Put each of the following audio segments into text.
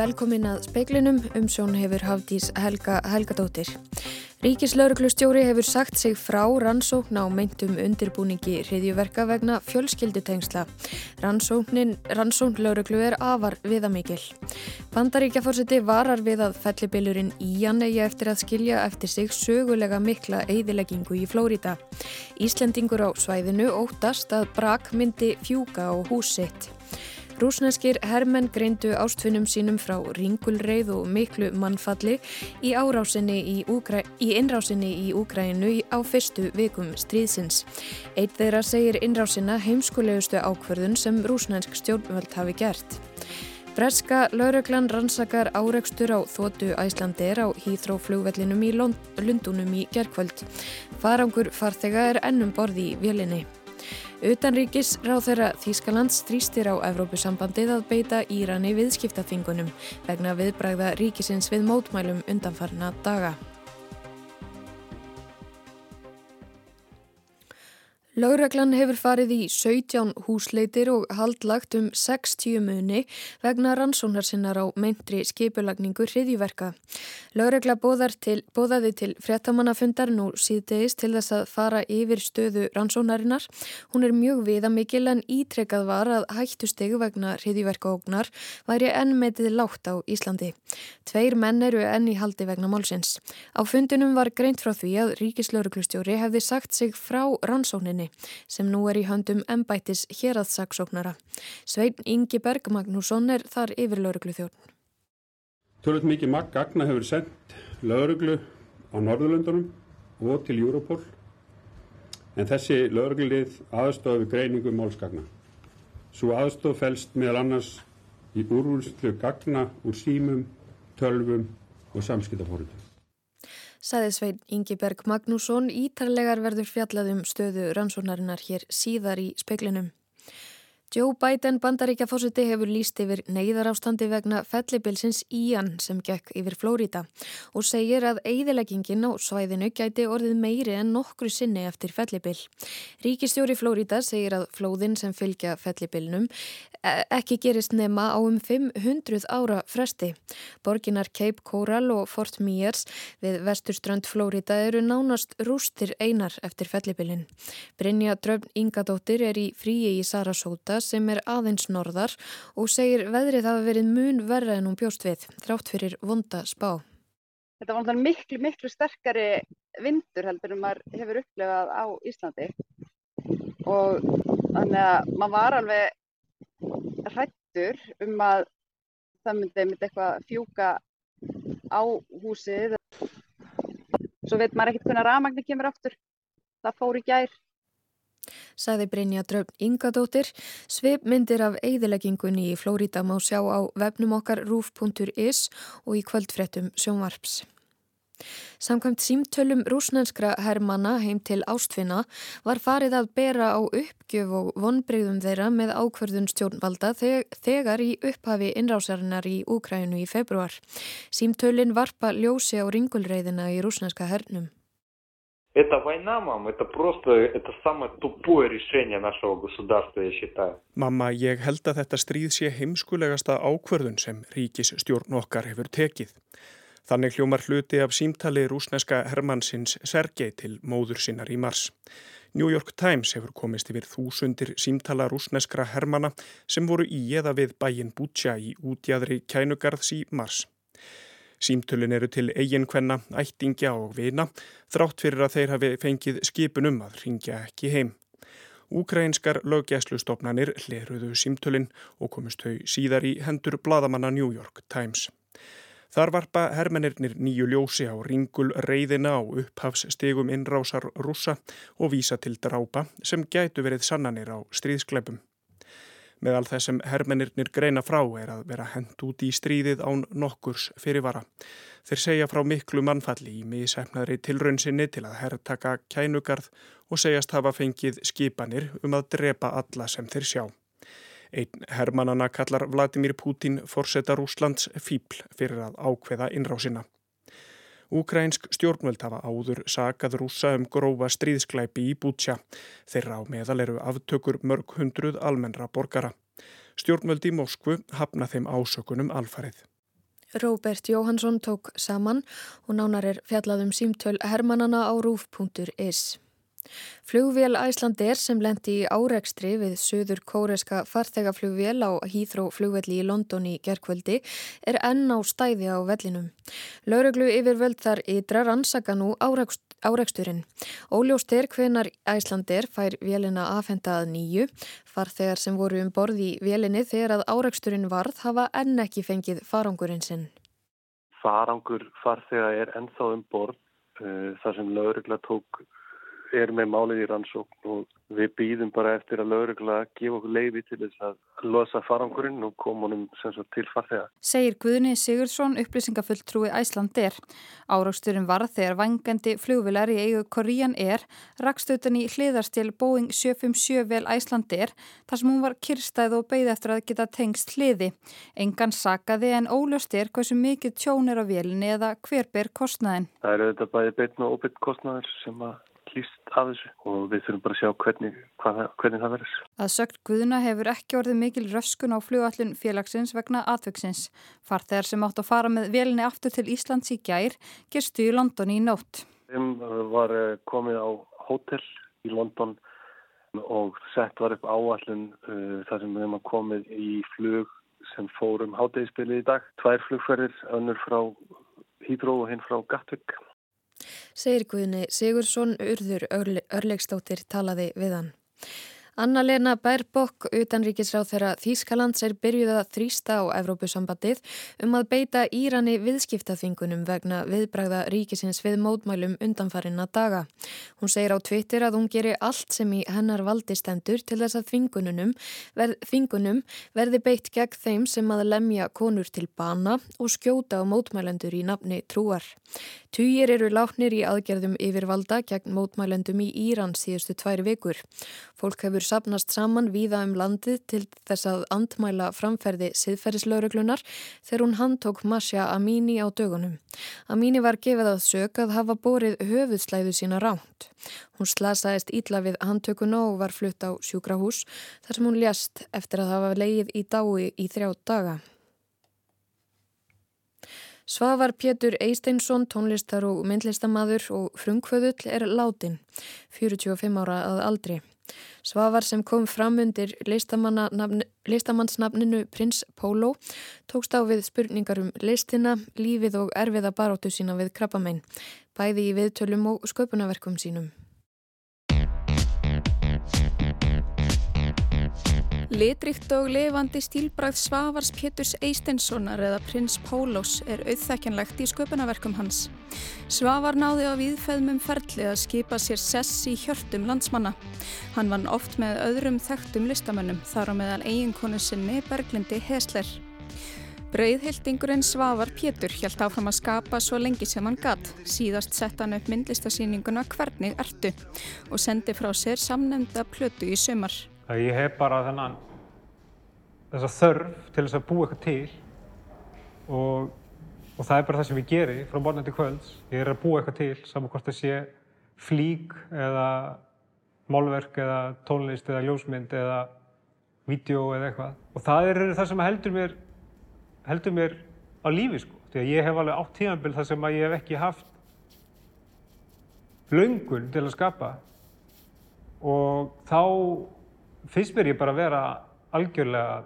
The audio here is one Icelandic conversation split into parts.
Velkomin að speiklinum um sjón hefur Hafdís Helga Helgadóttir. Ríkislauruglustjóri hefur sagt sig frá rannsókn á meintum undirbúningi hriðjuverka vegna fjölskyldutengsla. Rannsókn lauruglu er afar viðamikil. Bandaríkjaforsiti varar við að fellibilurinn Ían eigi eftir að skilja eftir sig sögulega mikla eigðileggingu í Flórida. Íslendingur á svæðinu óttast að brak myndi fjúka á húsitt. Rúsneskir hermenn greindu ástfinnum sínum frá ringulreið og miklu mannfalli í, í, í innrásinni í Úgrænu á fyrstu vikum stríðsins. Eitt þeirra segir innrásina heimskulegustu ákverðun sem rúsnensk stjórnvöld hafi gert. Breska lauröglan rannsakar áreikstur á þótu æslandir á hýþróflugvellinum í Lundunum í gerkvöld. Farangur farþega er ennum borði í vjölinni. Utanríkis ráð þeirra Þýskalands þrýstir á Evrópusambandið að beita Írani viðskiptaþingunum vegna viðbræða ríkisins við mótmælum undanfarna daga. Lágreglan hefur farið í 17 húsleitir og haldlagt um 60 muni vegna rannsónar sinnar á meintri skipulagningu hriðjverka. Lágregla til, bóðaði til fréttamannafundar nú síðdegis til þess að fara yfir stöðu rannsónarinnar. Hún er mjög viðamikil en ítrekkað var að hættu stegu vegna hriðjverka ógnar væri enn metið látt á Íslandi. Tveir menn eru enn í haldi vegna málsins. Á fundinum var greint frá því að Ríkislauruglustjóri hefði sagt sig frá rannsóninni sem nú er í höndum embættis héraðsaksóknara. Svein Ingi Berg Magnússon er þar yfir lauruglu þjórn. Tölvöld mikið magg gagna hefur sendt lauruglu á Norðurlöndunum og til Europol en þessi lauruglið aðstofi greiningu málskagna. Svo aðstof fælst meðal annars í úrúlslu gagna úr símum, tölvum og samskiptafórundum saði Svein Ingiberg Magnússon ítarlegar verður fjallaðum stöðu rannsónarinnar hér síðar í speiklinum. Joe Biden bandaríkja fósiti hefur líst yfir neyðarástandi vegna fellibilsins Ían sem gekk yfir Flórida og segir að eigðileggingin á svæðinu gæti orðið meiri en nokkru sinni eftir fellibil. Ríkistjóri Flórida segir að flóðin sem fylgja fellibilnum e, ekki gerist nema á um 500 ára fresti. Borginar Cape Coral og Fort Myers við vesturströnd Flórida eru nánast rústir einar eftir fellibilin. Brynja Dröfn Ingadóttir er í fríi í Sarasota sem er aðeins norðar og segir veðrið hafa verið mun verra en hún bjóst við, þrátt fyrir vonda spá. Þetta var miklu, miklu sterkari vindur heldur en maður hefur upplefað á Íslandi og þannig að maður var alveg hrættur um að það myndi, myndi eitthvað fjúka á húsið. Svo veit maður ekkert hvernig rafmagni kemur aftur. Það fór í gær Saði Brynja Dröfn Ingadóttir. Svipmyndir af eigðileggingunni í Flórida má sjá á vefnum okkar rúf.is og í kvöldfrettum sjónvarps. Samkvæmt símtölum rúsnenskra hermana heim til ástfinna var farið að bera á uppgjöf og vonbreyðum þeirra með ákverðun stjórnvalda þegar í upphafi innrásarinnar í Úkrænu í februar. Símtölin varpa ljósi á ringulreiðina í rúsnenska hernum. Эта война, мам, это просто, это самое тупое решение нашего государства, я считаю. Mamma, ég held að þetta stríð sé heimskulegasta ákverðun sem ríkis stjórn okkar hefur tekið. Þannig hljómar hluti af símtali rúsneska Hermannsins Sergei til móður sinnar í mars. New York Times hefur komist yfir þúsundir símtala rúsneskra Hermanna sem voru í eða við bæin Bútsja í útjæðri kænugarðs í mars. Símtölin eru til eiginkvenna, ættingja og vina þrátt fyrir að þeir hafi fengið skipun um að ringja ekki heim. Úkrænskar löggæslustofnanir hliruðu símtölin og komist þau síðar í hendur bladamanna New York Times. Þar varpa hermennirnir nýju ljósi á ringul reyðina á upphafsstegum innrásar rúsa og vísa til drápa sem gætu verið sannanir á stríðskleipum. Meðal þess sem hermennirnir greina frá er að vera hend út í stríðið án nokkurs fyrirvara. Þeir segja frá miklu mannfalli í misefnaðri tilraunsinni til að herrtaka kænugarð og segjast hafa fengið skipanir um að drepa alla sem þeir sjá. Einn hermannana kallar Vladimir Putin forsetta Rúslands fíbl fyrir að ákveða innrásina. Úkrænsk stjórnvöld hafa áður sakað rúsa um grófa stríðsklæpi í Bútsja. Þeirra á meðal eru aftökur mörg hundruð almennra borgara. Stjórnvöld í Moskvu hafna þeim ásökunum alfarið. Róbert Jóhansson tók saman og nánar er fjallaðum símtöl hermannana á rúf.is. Flugvél Æslandir sem lendi í árekstri við söður kóreska farþegaflugvél á Hýþró flugvelli í London í gerkvöldi er enn á stæði á vellinum. Lauruglu yfir völd þar ytra rannsaka nú áreksturinn. Óljóst er hvenar Æslandir fær vélina afhendað nýju. Farþegar sem voru um borð í vélinni þegar að áreksturinn varð hafa enn ekki fengið farangurinn sinn. Farangur farþega er ennþá um borð uh, þar sem laurugla tók er með málið í rannsókn og við býðum bara eftir að laurugla gefa okkur leiði til þess að losa farangurinn og koma honum til farþega. Segir Guðni Sigurdsson upplýsingafulltrúi Æslandir. Áraugsturin var þegar vangandi flugvilar í eigu Korean Air rakst utan í hliðarstil Boeing 757 vel Æslandir þar sem hún var kirstæð og beigð eftir að geta tengst hliði. Engan sakaði en ólöst er hversu mikið tjón er á vélinni eða hver ber kostnaðin. Það eru þetta bæði beitn og óbeitt kostnaðir sem að hlýst af þessu og við þurfum bara að sjá hvernig, hvað, hvernig það verður. Að sögt Guðuna hefur ekki orðið mikil röskun á flugallun félagsins vegna atvöksins. Farþegar sem átt að fara með velinni aftur til Íslands í gær gerstu í London í nótt. Þeim uh, var uh, komið á hótel í London og sett var upp áallun uh, þar sem þeim var komið í flug sem fórum hátegisbilið í dag. Tvær flugferðir, önnur frá Hýdró og hinn frá Gattvik segir Guðni Sigursson urður örlegstóttir talaði við hann. Anna-Lena Bærbokk, utanríkisráð þeirra Þýskalands er byrjuð að þrýsta á Evrópusambandið um að beita Írani viðskiptaþvingunum vegna viðbragða ríkisins við mótmælum undanfarinna daga. Hún segir á Twitter að hún gerir allt sem í hennar valdi stendur til þess að þvingunum, verð, verði beitt gegn þeim sem að lemja konur til bana og skjóta á mótmælendur í nafni trúar. Týjir eru látnir í aðgerðum yfirvalda gegn mótmælendum í Íran síðustu tvær vikur. Fólk hefur sapnast saman víða um landið til þess að andmæla framferði siðferðislauruglunar þegar hún handtók Masja Amini á dögunum. Amini var gefið að sög að hafa borið höfuðslæðu sína ránt. Hún slasaðist ítla við handtökuna og var flutt á sjúkrahús þar sem hún ljast eftir að hafa leið í dái í þrjá daga. Svavar Pétur Eisteinsson, tónlistar og myndlistamadur og frungföðull er látin, 45 ára að aldri. Svavar sem kom fram undir listamannsnafninu Prins Pólo tókst á við spurningar um listina, lífið og erfiða baróttu sína við krabbamein, bæði í viðtölum og sköpunarverkum sínum. Litrikt og levandi stílbræð Svavars Péturs Eistenssonar eða prins Pólós er auðþækjanlegt í sköpunarverkum hans. Svavar náði á viðfæðmum ferli að skipa sér sess í hjörtum landsmanna. Hann vann oft með öðrum þekktum listamönnum þar á meðal eiginkonu sinni Berglindi Hesler. Breiðhildingurinn Svavar Pétur hjælt áfram að skapa svo lengi sem hann gatt. Síðast sett hann upp myndlistasýninguna Hvernig ertu og sendi frá sér samnemnda plötu í sömar að ég hef bara þennan þessa þörf til þess að búa eitthvað til og, og það er bara það sem ég geri frá morgun til kvölds. Ég er að búa eitthvað til saman hvort það sé flík eða málverk eða tónlist eða ljósmynd eða vídeo eða eitthvað. Og það er það sem heldur mér, heldur mér á lífi sko. Því að ég hef alveg átt tímanbill þar sem að ég hef ekki haft laungun til að skapa og þá fyrst verð ég bara að vera algjörlega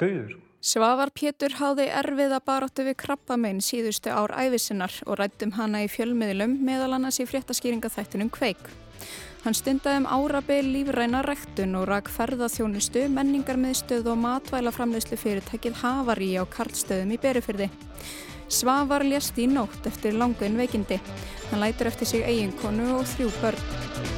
döður. Sko. Svavar Pétur háði erfiða baróttu við krabbamein síðustu ár æfisinnar og rættum hana í fjölmiðlum meðal annars í fréttaskýringaþættinum Kveik. Hann stundaði um árabeil lífræna rektun og rak ferðaþjónustu, menningarmiðstöð og matvælaframleyslu fyrirtækið Havari á Karlstöðum í Berufyrði. Svavar ljast í nótt eftir langun veikindi. Hann lætur eftir sig eiginkonu og þrjú börn.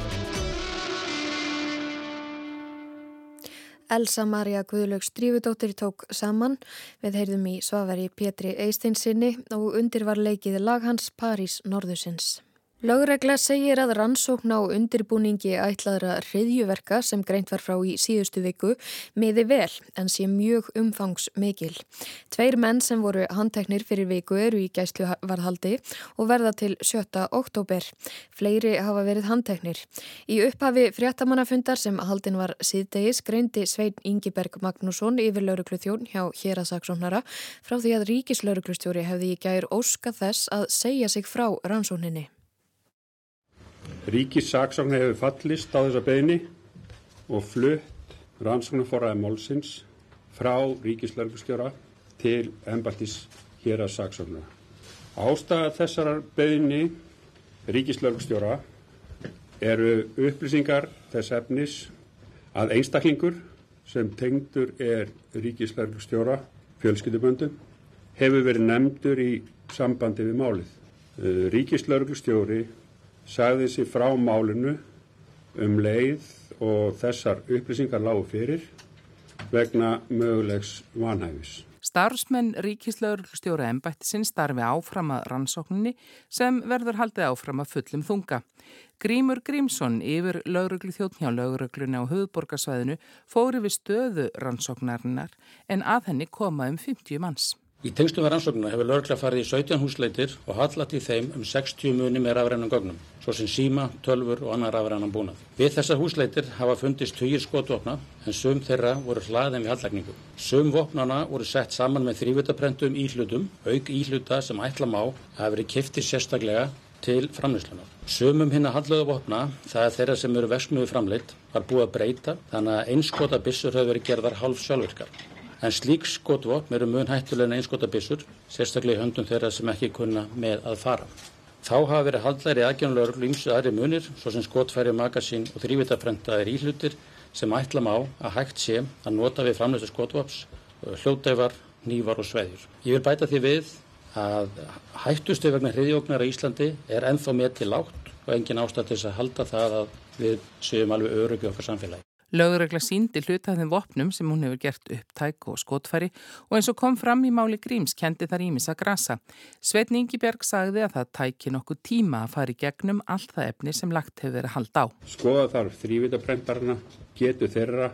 Elsa Maria Guðlaugs Drífudóttir tók saman. Við heyrðum í Svavari Pétri Eisteinsinni og undir var leikið lag hans París Norðusins. Lögregla segir að rannsókn á undirbúningi ætlaðra hriðjuverka sem greint var frá í síðustu viku miði vel en sé mjög umfangs mikil. Tveir menn sem voru handteknir fyrir viku eru í gæslu varðhaldi og verða til 7. oktober. Fleiri hafa verið handteknir. Í upphafi fréttamannafundar sem haldin var síðdegis greindi Svein Ingiberg Magnússon yfir lauruglu þjón hjá Hjerasaksónara frá því að ríkislauruglustjóri hefði í gæri óska þess að segja sig frá rannsókninni. Ríkissaksókn hefur fallist á þessa beini og flutt rannsóknarforraði málsins frá ríkislörgustjóra til ennbaltis hér að saksóknara. Ástæða þessar beini ríkislörgustjóra eru upplýsingar þess efnis að einstaklingur sem tengdur er ríkislörgustjóra fjölskylduböndum hefur verið nefndur í sambandi við málið. Ríkislörgustjóri sagði sér frá málinu um leið og þessar upplýsingar lágu fyrir vegna mögulegs vanhæfis. Starfsmenn ríkislauglustjóra embættisinn starfi áfram að rannsókninni sem verður haldið áfram að fullum þunga. Grímur Grímsson yfir lauruglu þjóttn hjá laurugluna á höfuborgarsvæðinu fóri við stöðu rannsóknarinnar en að henni koma um 50 manns. Í tengstum við rannsóknuna hefur lögregla farið í 17 húsleitir og hallat í þeim um 60 muni með rafrænum gögnum, svo sem síma, tölfur og annar rafrænan búnað. Við þessar húsleitir hafa fundist hugir skotvopna en sum þeirra voru hlaðin við hallagningu. Sum vopnana voru sett saman með þrývitaprendum íhlutum, auk íhluta sem ætla má að hafa verið kiftir sérstaklega til framlýslunar. Sumum hinn að handlaðu vopna, það er þeirra sem eru versmiðu framleitt, var búið að breyta þannig að einskota bissur hefur verið gerðar hálf sjálfvirkar en slík skotvopn eru mun hættulega en einskotabissur, sérstaklega í höndum þeirra sem ekki kunna með að fara. Þá hafa verið haldlæri aðgjónulegur ímsu aðri munir, svo sem skotfæri, magasín og þrývitaprentaðir íhlutir sem ætla má að hægt sé að nota við framleistu skotvops, hljótæfar, nývar og sveðjur. Ég vil bæta því við að hættustu vegna hriðjóknar á Íslandi er enþá með til lágt og engin ástæð til að halda það að við séum alveg örugju okkar samfélagi. Lögregla síndi hluta þeim vopnum sem hún hefur gert upptæk og skotfæri og eins og kom fram í máli Gríms kendi þar ímis að grasa. Sveitn Ingiberg sagði að það tæki nokkuð tíma að fara í gegnum allt það efni sem lagt hefur verið að halda á. Skoða þar þrývitaprentarna, getu þeirra,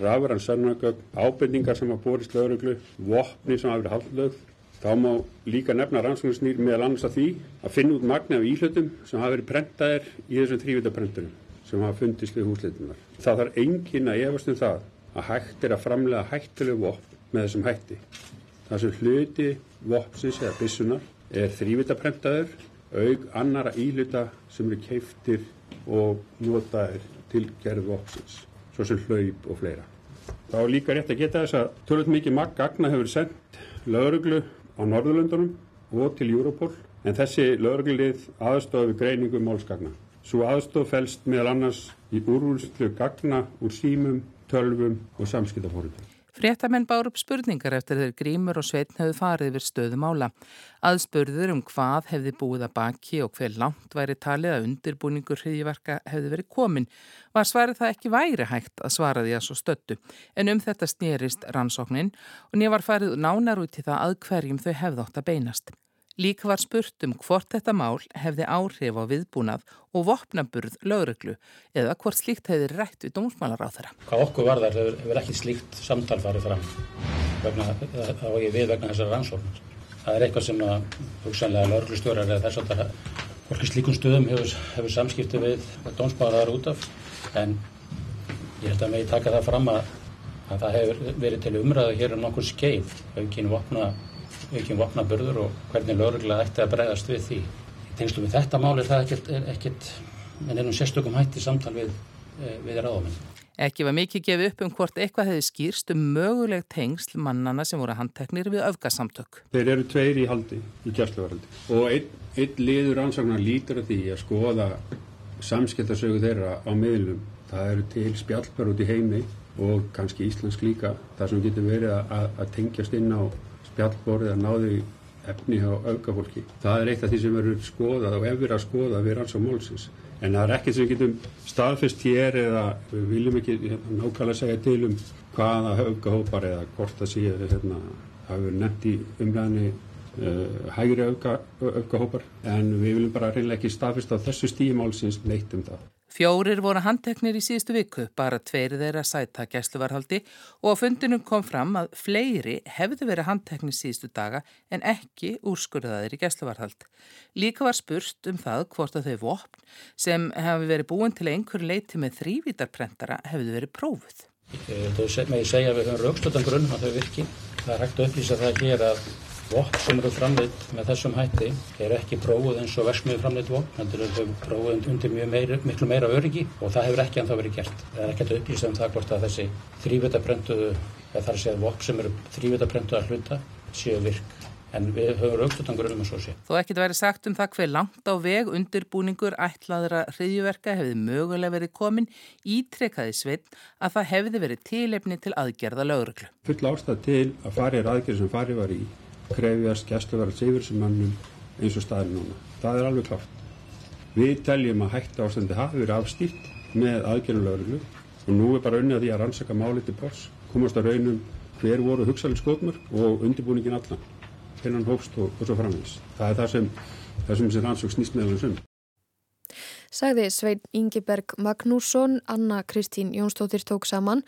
rafran sannagögg, ábendingar sem hafa borist lögreglu, vopni sem hafa verið haldlögð. Þá má líka nefna rannsóknarsnýr meðal annars að því að finna út magna af íhlutum sem hafa verið prentaðir í þessum þrývitaprentunum sem hafa fundist við húsleitunar. Það þarf engin að efast um það að hægt er að framlega hættilegu vopn með þessum hætti. Það sem hluti vopnsins eða bissunar er þrývitaprentaður, aug annara íluta sem eru keiftir og notaðir til gerð vopnsins, svo sem hlaup og fleira. Það var líka rétt að geta þess að tölvöld mikið magg gagna hefur sendt lauruglu á Norðurlöndunum og til Europol en þessi lauruglið aðstofi greiningu málskagna. Svo aðstof fælst meðal annars í úrúrslu gagna úr símum, tölvum og samskiptafóruðum. Fréttamenn bár upp spurningar eftir þeir grímur og sveitn hefðu farið yfir stöðumála. Aðspurður um hvað hefði búið að baki og hver langt væri talið að undirbúningur hriðiverka hefði verið komin, var svarið það ekki væri hægt að svara því að svo stöttu. En um þetta snýrist rannsóknin og nýja var farið nánar út í það að hverjum þau hefði átt að beinast. Lík var spurt um hvort þetta mál hefði áhrif á viðbúnað og vopnaburð lögreglu eða hvort slíkt hefði rætt við dómsmálar á þeirra. Hvað okkur var þar hefur ekki slíkt samtal farið fram vegna, þá ég við vegna þessar rannsóknar. Það er eitthvað sem að hugsanlega lögreglustjórar eða þess að fólki slíkun stöðum hefur, hefur samskipti við dómsmálar út af en ég held að mig taka það fram að, að það hefur verið til umræðu hér um nokkur skeið aukinn vopna aukin vopnaburður og hvernig lögurlega ætti að bregðast við því. Í tengslu við þetta mál er það ekkert, ekkert en ennum sérstökum hætti samtal við, eh, við ráðamenn. Ekki var mikið gefið upp um hvort eitthvað hefði skýrst um möguleg tengsl mannana sem voru handteknir við öfgasamtök. Þeir eru tveir í haldi, í kjærsluvaraldi og einn, einn liður ansvagnar lítur að því að skoða samskiptasögu þeirra á miðlum. Það eru til spjallbar út í heimi og kannski íslensk líka, það sem getur verið að, að tengjast inn á spjallborðið að náðu efni á aukafólki. Það er eitt af því sem verður skoðað og ef við erum að skoða við rannsá málsins. En það er ekkert sem við getum staðfest hér eða við viljum ekki hérna, nákvæmlega segja til um hvaða aukahópar eða hvort það sé hérna, hafi verið nefnt í umræðinni uh, hægri öfgahópar en við viljum bara reynilega ekki staðfist á þessu stímálsins neitt um það. Fjórir voru handteknir í síðustu viku, bara tveir þeirra sæta gæsluvarhaldi og á fundinum kom fram að fleiri hefðu verið handteknir síðustu daga en ekki úrskurðaðir í gæsluvarhald. Líka var spurst um það hvort að þau vopn sem hefði verið búin til einhver leiti með þrývítarprentara hefðu verið prófuð. Þau segja að við höfum raukstötan grunn að þau virki. Það er hægt að upplýsa það að gera að Vopn sem eru framleitt með þessum hætti er ekki prófuð eins og versmiðu framleitt vopn, þannig að þau prófuð undir meira, miklu meira öryggi og það hefur ekki anþá verið gert. Það er ekkert að upplýsa um það hvort að þessi þrývitaðprentuðu, eða þar séð vopn sem eru þrývitaðprentuða hluta, séu virk. En við höfum rauktutangur um að svo sé. Þó ekkert væri sagt um það hver langt á veg undirbúningur ætlaðra hriðjuverka hefði mögulega verið komin ítrekkaði sveit að það hefði verið tilefni til aðgerða löguröklu. Full ástæð til að farið aðgerð sem farið var í krefjast gæsluverðals yfir sem mannum eins og staðir núna. Það er alveg klátt. Við teljum að hætta ástandi hafi verið afstýrt með aðgerðulegurlu og nú er bara unnið að því að rannsaka málið til bors, komast að raunum hver voru hugsalega skotmur og undirbúningin allan, hennan hófst og, og svo framins. Það er það sem, það sem rannsók snýst meðal þessum sagði Svein Ingeberg Magnússon, Anna Kristín Jónsdóttir tók saman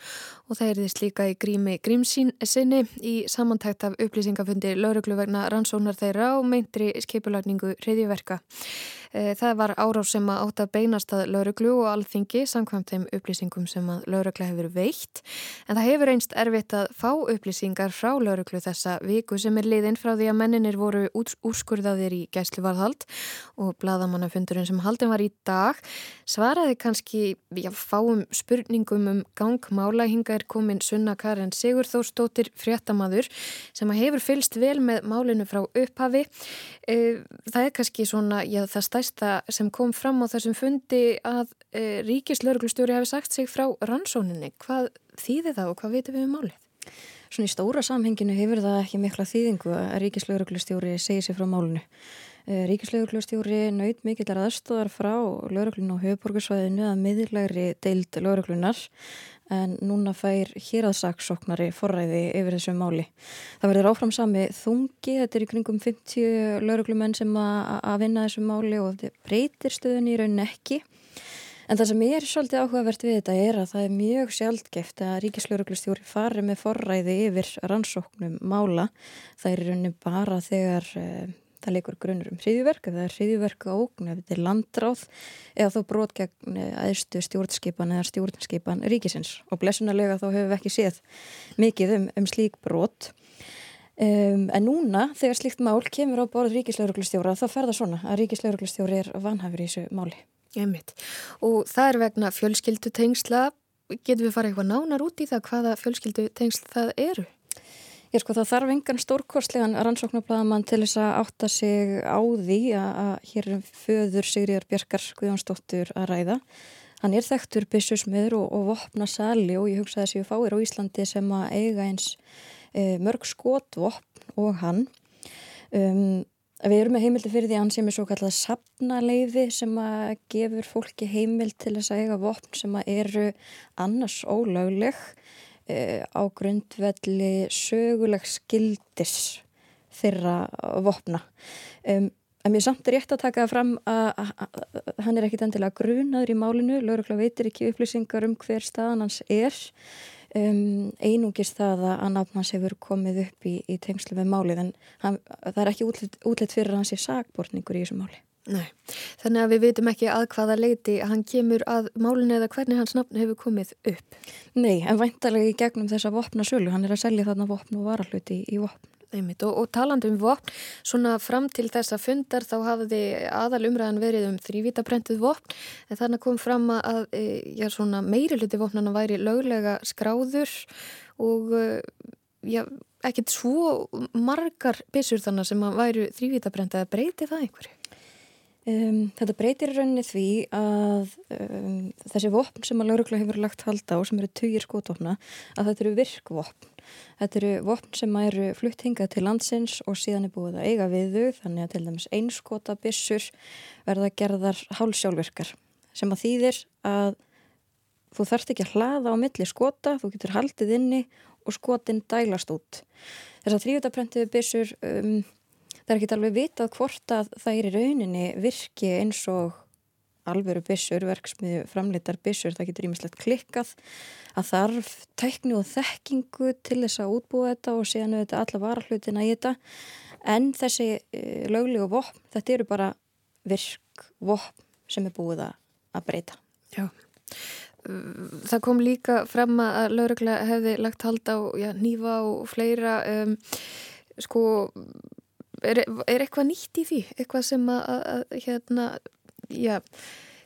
og það erðist líka í grími grímsín sinni í samantækt af upplýsingafundi lauruglu vegna rannsónar þeirra og meintri skipulagningu reyðiverka. Eh, það var árás sem að átt að beinast að lauruglu og alþingi samkvæmt þeim upplýsingum sem að laurugla hefur veitt. En það hefur einst erfitt að fá upplýsingar frá lauruglu þessa viku sem er liðinn frá því að menninir voru úrskurðaðir í gæsluvarðhald og bladamannafundurinn sem haldin var í dag svaraði kannski já, fáum spurningum um gangmála. Hinga er komin Sunna Karin Sigurþórsdóttir fréttamaður sem hefur fylst vel með málinu frá upphafi. Eh, það er kannski svona, já það stæði stærsta sem kom fram á þessum fundi að e, ríkislauruglustjóri hefði sagt sig frá rannsóninni. Hvað þýðir það og hvað veitum við um málið? Svona í stóra samhenginu hefur það ekki mikla þýðingu að ríkislauruglustjóri segi sig frá málinu. E, ríkislauruglustjóri naut mikillar aðstóðar frá lauruglun og höfuborgarsvæðinu að miðurlegri deild lauruglunar en núna fær hér að saksóknari forræði yfir þessu máli. Það verður áfram sami þungi, þetta er í kringum 50 lauruglumenn sem að vinna þessu máli og þetta breytir stöðun í raunin ekki. En það sem er svolítið áhugavert við þetta er að það er mjög sjálfgeft að ríkislauruglustjóri fari með forræði yfir rannsóknum mála. Það er í raunin bara þegar eh, það leikur grunnur um hriðjverk eða hriðjverk á ógn ef þetta er landráð eða þó brot gegn aðstu eh, stjórnskipan eða stjórnskipan ríkisins og blessunarlega þá hefur við ekki séð mikið um, um slík brot um, en núna þegar slíkt mál kemur á borð ríkislauruglustjóra þá fer það svona að ríkislauruglustjóri er vanhafur í þessu máli Einmitt. Og það er vegna fjölskyldu tengsla getur við farið eitthvað nánar út í það hvaða fjölskyldu tengsl það eru? Ég sko það þarf engan stórkostlegan rannsóknarblæðamann til þess að átta sig á því að hér er föður Sigriðar Björkar Guðjónsdóttur að ræða. Hann er þekktur byssusmiður og, og vopna sali og ég hugsa þess að ég fáir á Íslandi sem að eiga eins e, mörg skotvopn og hann. Um, við erum með heimildi fyrir því að hann sem er svo kallað sapnaleifi sem að gefur fólki heimild til þess að eiga vopn sem að eru annars ólögleg á grundvelli söguleg skildis þeirra vopna. Um, en mér samt er rétt að taka fram að hann er ekkit endilega grunaður í málinu, laurugla veitir ekki upplýsingar um hver staðan hans er. Um, einungist það að nafn hans hefur komið upp í, í tengslu með málið en hann, það er ekki útlitt, útlitt fyrir hans í sagbortningur í þessu máli. Nei, þannig að við veitum ekki að hvaða leiti hann kemur að málinu eða hvernig hans nafn hefur komið upp. Nei, en væntalega í gegnum þessa vopna sölu, hann er að selja þarna vopn og varalluti í vopn. Einmitt, og, og talandu um vopn, svona fram til þessa fundar þá hafði aðal umræðan verið um þrývitaprentið vopn en þannig kom fram að e, já, meiri hluti vopnana væri löglega skráður og e, já, ekkert svo margar byssur þannig sem væri þrývitaprentið að breyti það einhverju. Um, þetta breytir rauninni því að um, þessi vopn sem að laurugla hefur lagt halda á sem eru tugir skotofna að þetta eru virkvopn. Þetta eru vopn sem eru flutt hingað til landsins og síðan er búið að eiga við þau þannig að til dæmis einskotabissur verða gerðar hálsjálfvirkar sem að þýðir að þú þarft ekki að hlaða á milli skota, þú getur haldið inni og skotin dælast út. Þessar þrjútaprentiðu bissur um, það er ekki alveg vitað hvort að það er í rauninni virki eins og alveru byssur, verksmiðu framleitar byssur, það getur ímislegt klikkað. Að þarf tækni og þekkingu til þess að útbúa þetta og séðan auðvitað alla varahlutina í þetta. En þessi e, löglegu vopn, þetta eru bara virk vopn sem er búið að breyta. Já, það kom líka frem að lauruglega hefði lagt hald á já, nýfa og fleira um, sko er, er eitthvað nýtt í því? Eitthvað sem að, að hérna já,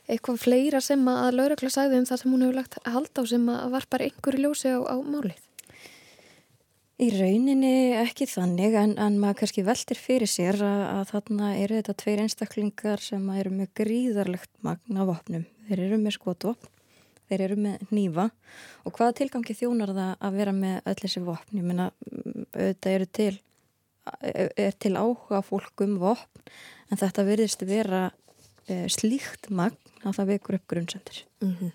eitthvað fleira sem að laurugla sagði um það sem hún hefur lagt hald á sem að var bara einhverju ljósi á, á málið? Í rauninni ekki þannig en, en maður kannski veldir fyrir sér að, að þarna eru þetta tveir einstaklingar sem eru með gríðarlegt magna vopnum. Þeir eru með skotvopn, þeir eru með nýfa og hvaða tilgangi þjónar það að vera með öll þessi vopn? Ég meina, auðvitað eru til, er til áhuga fólkum vopn en þetta verðist vera Eh, slíkt magn að það vekur upp grunnsendir. Mm -hmm.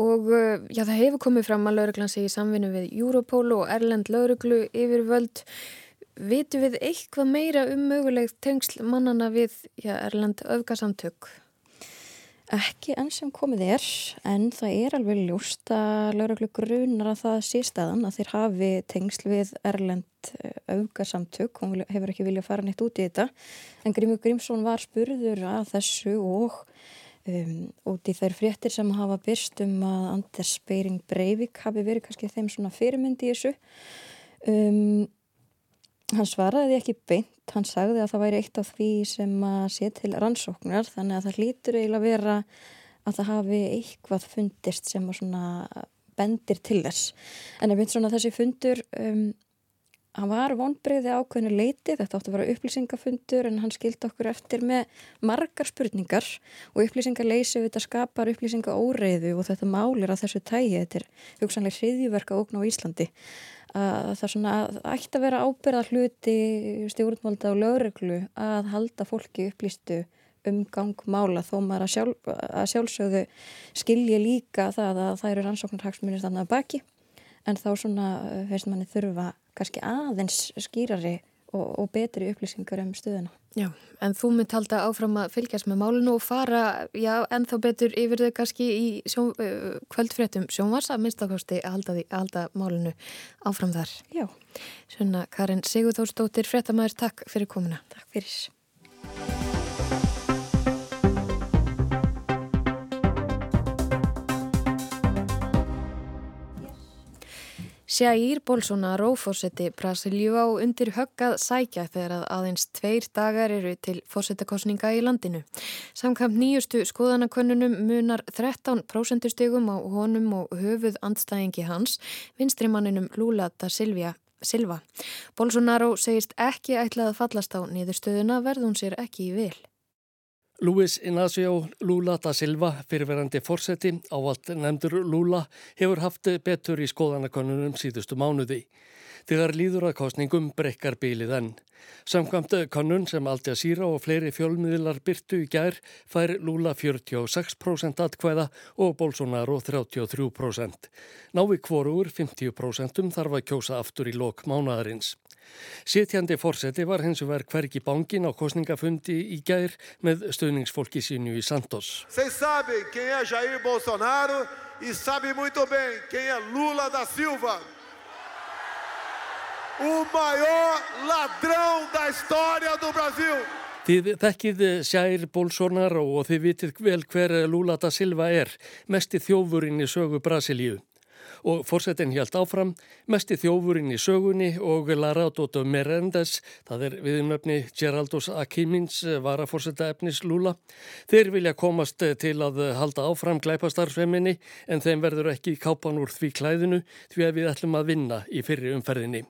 Og eh, já, það hefur komið fram að lauruglan sé í samvinnu við Europol og Erlend lauruglu yfir völd. Vitu við eitthvað meira um mögulegt tengsl mannana við já, Erlend öfgasamtök? Ekki enn sem komið er, en það er alveg ljóst að lauruglu grunar að það sé staðan að þeir hafi tengsl við Erlend eh, augasamtök, hún hefur ekki viljað fara neitt út í þetta, en Grímur Grímsson var spurður að þessu og um, út í þær fréttir sem hafa byrst um að Anders Beiring Breivik hafi verið kannski þeim svona fyrirmyndi í þessu. Um, Hann svaraði ekki beint, hann sagði að það væri eitt af því sem að sé til rannsóknar þannig að það hlýtur eiginlega vera að það hafi eitthvað fundist sem að svona bendir til þess. En ég mynd svona þessi fundur, um, hann var vonbreiði ákveðinu leiti, þetta átti að vera upplýsingafundur en hann skildi okkur eftir með margar spurningar og upplýsingarleysi við þetta skapar upplýsingaóreiðu og þetta málir að þessu tægi, þetta er hugsanlega hriðjúverka ógn á Íslandi. Að það svona ætti að vera ábyrða hluti stjórnvalda og lögreglu að halda fólki upplýstu um gangmála þó maður að, sjálf, að sjálfsögðu skilji líka það að það eru rannsóknarhagsmunir þannig að baki. En þá svona veist manni þurfa kannski aðeins skýrari og, og betri upplýsingar um stöðuna. Já, en þú mynd halda áfram að fylgjast með málinu og fara, já, ennþá betur yfir þau kannski í sjón, uh, kvöldfréttum sjónvars að minnstakosti að halda, að halda málinu áfram þar. Já. Svona Karin Sigurþórsdóttir, fréttamaður, takk fyrir komuna. Takk fyrir. Jair Bolsonaro fórseti Brasilíu á undir höggað sækja þegar að aðeins tveir dagar eru til fórsetakostninga í landinu. Samkvæmt nýjustu skoðanakönnunum munar 13% stegum á honum og höfuð andstæðingi hans, vinstrimanninum Lula da Silva. Bolsonaro segist ekki ætlað að fallast á niðurstöðuna verðun sér ekki í vil. Luis Inácio Lula da Silva, fyrirverandi fórseti, ávalt nefndur Lula, hefur haft betur í skoðanakonunum síðustu mánuði. Þegar líður að kostningum brekkar bílið enn. Samkvæmt konun sem Al Jazeera og fleiri fjölmiðlar byrtu í gær fær Lula 46% atkvæða og Bolsonaro 33%. Nái kvorur 50% þarf að kjósa aftur í lok mánadarins. Sitjandi fórseti var hins vegar hvergi bángin á kostningafundi í gær með stöðningsfólki sínu í Santos. Þeir sabi quem é Jair Bolsonaro e sabi muito bem quem é Lula da Silva. O maior ladrão da história do Brasil. Þið þekkið Jair Bolsonaro og þið vitið vel hver Lula da Silva er, mesti þjófurinn í sögu Brasilíu og fórsetin hjælt áfram, mesti þjófurinn í sögunni og Laradoto Merendes, það er viðnöfni Geraldos Akimins varafórseta efnis Lula. Þeir vilja komast til að halda áfram glæpastarfseminni en þeim verður ekki kápan úr því klæðinu því að við ætlum að vinna í fyrri umferðinni.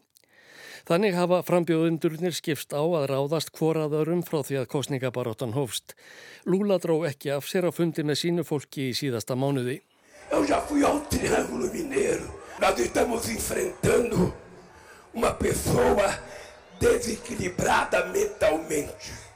Þannig hafa frambjóðundurnir skipst á að ráðast hvoraðarum frá því að kostningabaróttan hófst. Lula dró ekki af sér að fundi með sínu fólki í síðasta mánuði. Eu já fui ao Triângulo Mineiro. Nós estamos enfrentando uma pessoa desequilibrada mentalmente.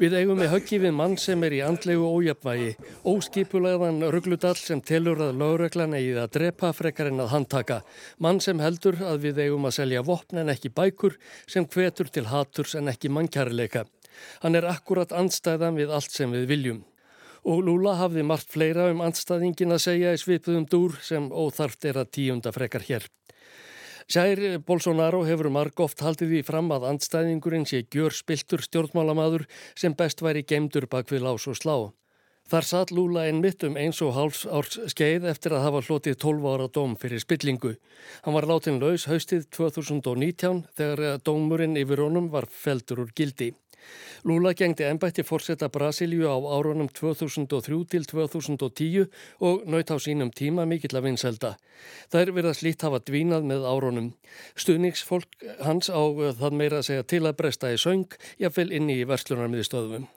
Við eigum með höggi við mann sem er í andlegu ójapvægi, óskipulegðan ruggludall sem telur að lögreglan eigið að drepa frekar en að handtaka. Mann sem heldur að við eigum að selja vopn en ekki bækur sem hvetur til haturs en ekki mannkjærleika. Hann er akkurat andstæðan við allt sem við viljum. Og Lula hafði margt fleira um andstæðingin að segja í svipuðum dúr sem óþarft er að tíunda frekar hér. Sjær Bolsonaro hefur marg oft haldið því fram að andstæðingurinn sé gjör spiltur stjórnmálamadur sem best væri gemdur bak við lás og slá. Þar satt Lula einn mitt um eins og hálfs árs skeið eftir að hafa hlotið 12 ára dóm fyrir spillingu. Hann var látin laus haustið 2019 þegar dómurinn yfir honum var feldur úr gildi. Lula gengdi ennbætti fórsetta Brasilíu á árunum 2003 til 2010 og naut á sínum tíma mikill að vinselda. Það verið að slítt hafa dvínað með árunum. Stuðningsfólk hans á það meira að segja til að bresta í söng, jáfnvel inni í verslunarmiðstöðum.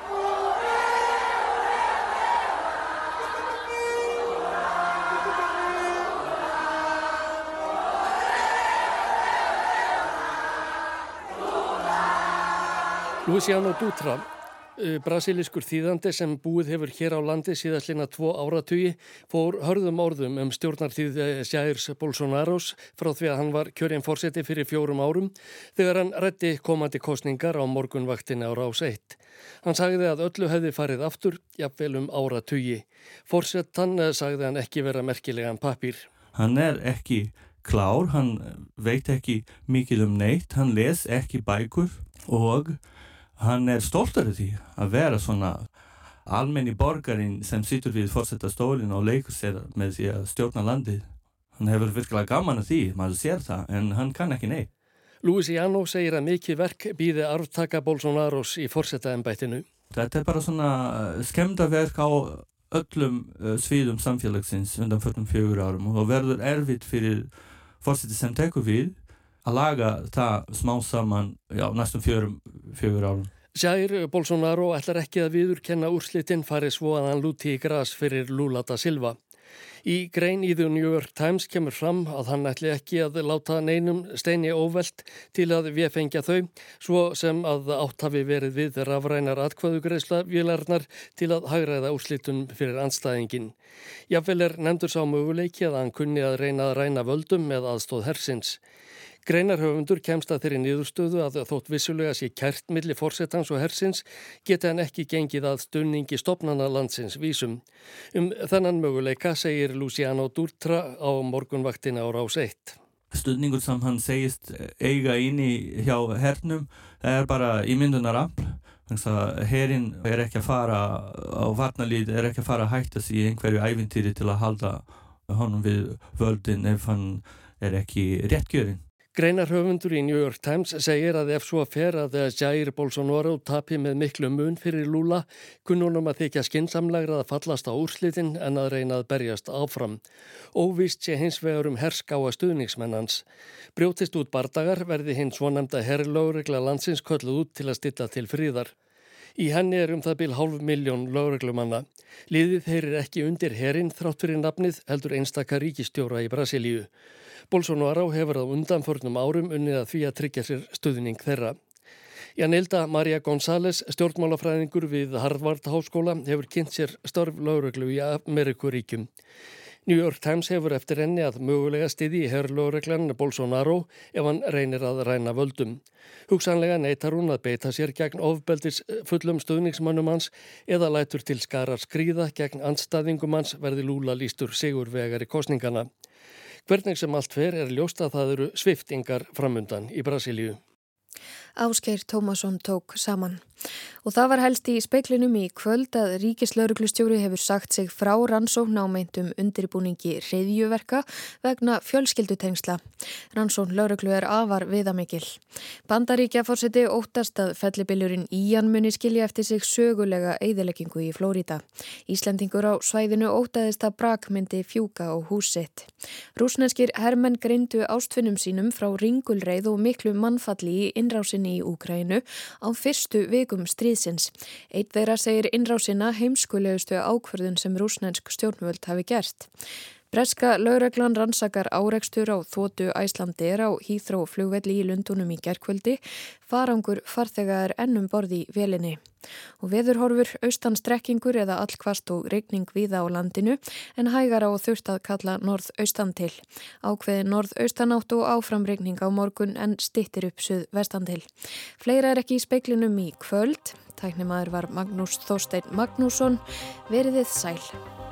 Luciano Dutra, uh, brasiliskur þýðandi sem búið hefur hér á landi síðastlina tvo áratugi, fór hörðum orðum um stjórnartíð Sjærs Bolsonaros frá því að hann var kjörinn fórseti fyrir fjórum árum þegar hann rétti komandi kostningar á morgunvaktinni á rás 1. Hann sagði að öllu hefði farið aftur, jafnvel um áratugi. Fórsetan uh, sagði hann ekki vera merkilegan papír. Hann er ekki klár, hann veit ekki mikil um neitt, hann les ekki bækur og hann er stoltar af því að vera svona almenni borgarinn sem situr við fórsetta stólinn og leikur sér með því að stjórna landið. Hann hefur virkilega gaman af því, maður sér það, en hann kann ekki neitt. Luciano segir að mikið verk býði arftaka Bolsonaros í fórsetaembættinu. Þetta er bara svona skemdaverk á öllum uh, svíðum samfélagsins undan 44 árum og verður erfitt fyrir fórseti sem tekur við að laga það smá saman já, næstum fjörum, fjögur árum. Jair Bolsonaro ætlar ekki að viðurkenna úrslitinn farið svo að hann lúti í gras fyrir Lula da Silva. Í grein í The New York Times kemur fram að hann ætli ekki að láta neinum steini óvelt til að við fengja þau, svo sem að átt hafi verið við rafrænar atkvæðugreisla vilarnar til að hagræða úrslitun fyrir anstæðingin. Jáfnvel er nefndur sá möguleiki að hann kunni að reyna að ræna völdum með aðstóð hersins. Greinarhöfundur kemst að þeirri niðurstöðu að þótt vissulega sé kært milli fórsetans og hersins geta hann ekki gengið að stunningi stopnana landsins vísum. Um þennan möguleika segir Luciano Durtra á morgunvaktina á rás 1. Stunningur sem hann segist eiga inni hjá hernum er bara ímyndunar afl. Herinn er ekki að fara á varnalít, er ekki að fara að hætta sig í einhverju ævintýri til að halda honum við völdin ef hann er ekki réttgjörinn. Greinarhöfundur í New York Times segir að ef svo fer að Jair Bolsonaro tapi með miklu mun fyrir Lula kunnunum að þykja skinsamlegra að fallast á úrslitin en að reyna að berjast áfram. Óvist sé hins vegar um herskáa stuðningsmennans. Brjótist út bardagar verði hins svonemda herrlögregla landsins kölluð út til að stilla til fríðar. Í henni er um það bíl hálf miljón lögreglumanna. Liðið heyrir ekki undir herrin þrátt fyrir nafnið heldur einstaka ríkistjóra í Brasilíu. Bolsonaro hefur á undanförnum árum unnið að því að tryggja sér stuðning þeirra. Janilda Maria González, stjórnmálafræðingur við Harvard Háskóla, hefur kynnt sér störf lögreglu í Amerikuríkjum. New York Times hefur eftir enni að mögulega stiði í herrlögreglan Bolsonaro ef hann reynir að ræna völdum. Hugsanlega neytar hún að beita sér gegn ofbeldis fullum stuðningsmannum hans eða lætur til skarar skrýða gegn anstaðingum hans verði lúla lístur sigurvegar í kostningana. Hvernig sem allt fer er ljóst að það eru sviftingar framundan í Brasilíu. Áskeir Tómasson tók saman. Og það var helst í speiklinum í kvöld að Ríkislauruglustjóri hefur sagt sig frá rannsókn á meintum undirbúningi reyðjuverka vegna fjölskyldutengsla. Rannsókn lauruglu er afar viðamikil. Bandaríkja fórseti óttast að fellibiljurinn Ían muni skilja eftir sig sögulega eigðileggingu í Flórida. Íslandingur á svæðinu óttaðist að brak myndi fjúka á húsitt. Rúsneskir hermenn grindu ástfinnum sínum frá ringulreið og miklu mannfalli í innrásinni í Úkrænu á fyrstu vikum stríðsins. Eitt þeirra segir innrásina heimskulegustu ákverðun sem rúsnænsk stjórnvöld hafi gert. Breska laureglan rannsakar áreikstur á þótu Æslandir á Hýþró flugvelli í Lundunum í gerkvöldi. Farangur farþega er ennum borði í velinni. Og veðurhorfur austan strekkingur eða allkvast og regning viða á landinu en hægar á þurft að kalla norð-austan til. Ákveði norð-austan átt og áfram regning á morgun en stittir upp suð vestan til. Fleira er ekki í speiklinum í kvöld. Tæknimaður var Magnús Þorstein Magnússon. Veriðið sæl.